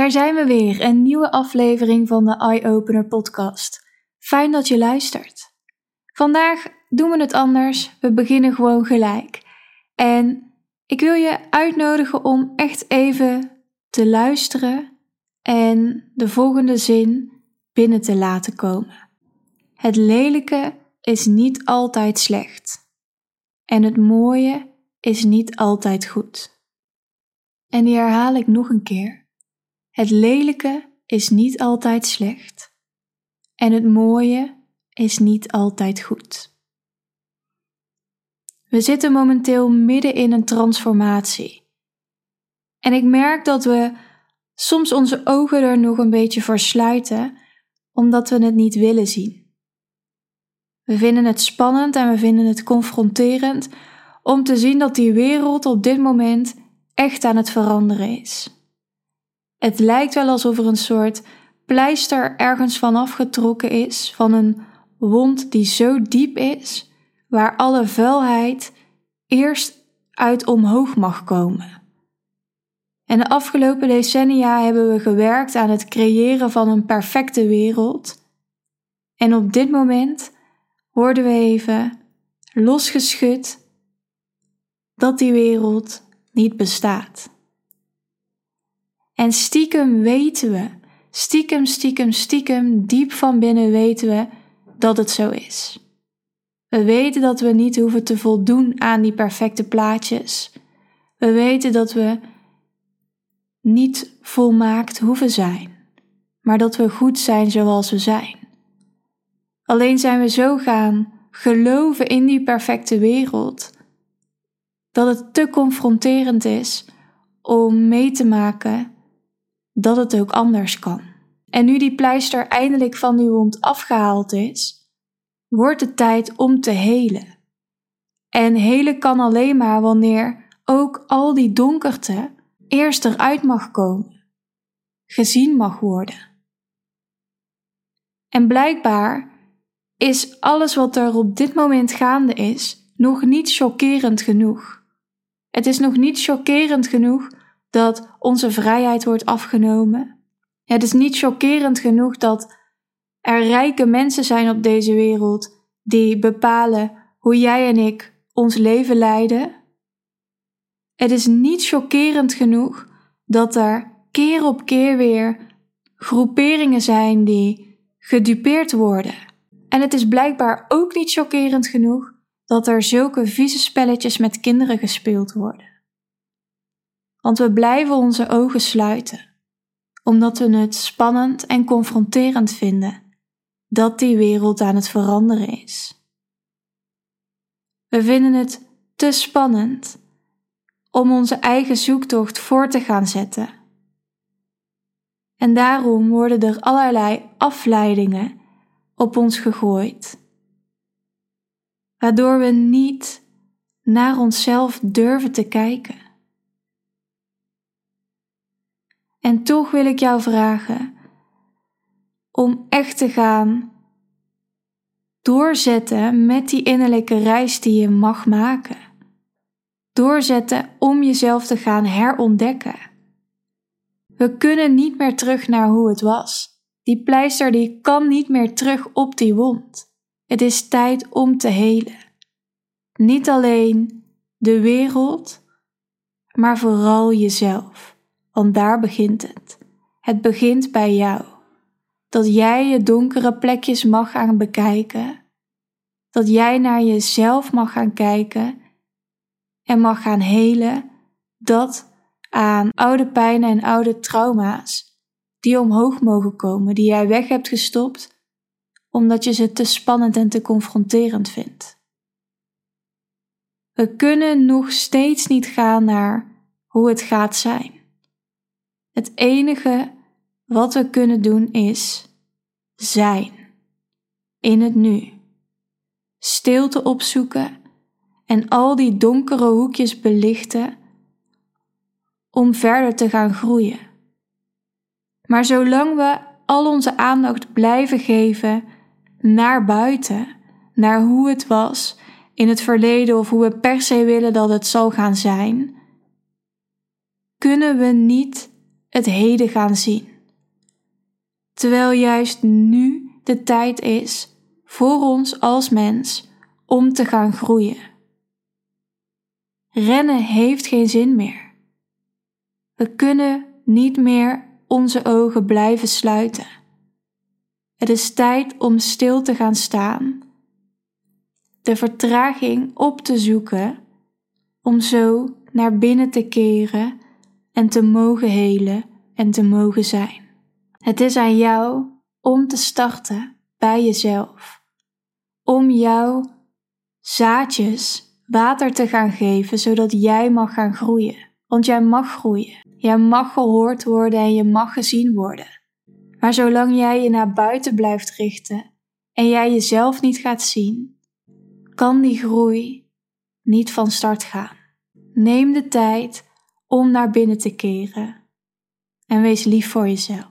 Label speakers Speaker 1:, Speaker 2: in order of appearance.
Speaker 1: daar zijn we weer, een nieuwe aflevering van de Eye Opener podcast. Fijn dat je luistert. Vandaag doen we het anders, we beginnen gewoon gelijk. En ik wil je uitnodigen om echt even te luisteren en de volgende zin binnen te laten komen. Het lelijke is niet altijd slecht. En het mooie is niet altijd goed. En die herhaal ik nog een keer. Het lelijke is niet altijd slecht. En het mooie is niet altijd goed. We zitten momenteel midden in een transformatie. En ik merk dat we soms onze ogen er nog een beetje voor sluiten, omdat we het niet willen zien. We vinden het spannend en we vinden het confronterend om te zien dat die wereld op dit moment echt aan het veranderen is. Het lijkt wel alsof er een soort pleister ergens van afgetrokken is, van een wond die zo diep is, waar alle vuilheid eerst uit omhoog mag komen. En de afgelopen decennia hebben we gewerkt aan het creëren van een perfecte wereld. En op dit moment worden we even losgeschud dat die wereld niet bestaat. En stiekem weten we, stiekem, stiekem, stiekem, diep van binnen weten we dat het zo is. We weten dat we niet hoeven te voldoen aan die perfecte plaatjes. We weten dat we niet volmaakt hoeven zijn, maar dat we goed zijn zoals we zijn. Alleen zijn we zo gaan geloven in die perfecte wereld dat het te confronterend is om mee te maken dat het ook anders kan. En nu die pleister eindelijk van die wond afgehaald is, wordt het tijd om te helen. En helen kan alleen maar wanneer ook al die donkerte eerst eruit mag komen, gezien mag worden. En blijkbaar is alles wat er op dit moment gaande is nog niet chockerend genoeg. Het is nog niet chockerend genoeg dat onze vrijheid wordt afgenomen. Het is niet chockerend genoeg dat er rijke mensen zijn op deze wereld die bepalen hoe jij en ik ons leven leiden. Het is niet chockerend genoeg dat er keer op keer weer groeperingen zijn die gedupeerd worden. En het is blijkbaar ook niet chockerend genoeg dat er zulke vieze spelletjes met kinderen gespeeld worden want we blijven onze ogen sluiten, omdat we het spannend en confronterend vinden dat die wereld aan het veranderen is. We vinden het te spannend om onze eigen zoektocht voor te gaan zetten. En daarom worden er allerlei afleidingen op ons gegooid, waardoor we niet naar onszelf durven te kijken. En toch wil ik jou vragen om echt te gaan doorzetten met die innerlijke reis die je mag maken. Doorzetten om jezelf te gaan herontdekken. We kunnen niet meer terug naar hoe het was. Die pleister die kan niet meer terug op die wond. Het is tijd om te helen. Niet alleen de wereld, maar vooral jezelf want daar begint het. Het begint bij jou. Dat jij je donkere plekjes mag gaan bekijken. Dat jij naar jezelf mag gaan kijken en mag gaan helen dat aan oude pijnen en oude trauma's die omhoog mogen komen, die jij weg hebt gestopt omdat je ze te spannend en te confronterend vindt. We kunnen nog steeds niet gaan naar hoe het gaat zijn. Het enige wat we kunnen doen is zijn. In het nu. Stilte opzoeken en al die donkere hoekjes belichten om verder te gaan groeien. Maar zolang we al onze aandacht blijven geven naar buiten, naar hoe het was in het verleden of hoe we per se willen dat het zal gaan zijn, kunnen we niet het heden gaan zien. Terwijl juist nu de tijd is voor ons als mens om te gaan groeien. Rennen heeft geen zin meer. We kunnen niet meer onze ogen blijven sluiten. Het is tijd om stil te gaan staan, de vertraging op te zoeken, om zo naar binnen te keren en te mogen helen en te mogen zijn. Het is aan jou om te starten bij jezelf, om jouw zaadjes water te gaan geven, zodat jij mag gaan groeien. Want jij mag groeien. Jij mag gehoord worden en je mag gezien worden. Maar zolang jij je naar buiten blijft richten en jij jezelf niet gaat zien, kan die groei niet van start gaan. Neem de tijd om naar binnen te keren en wees lief voor jezelf.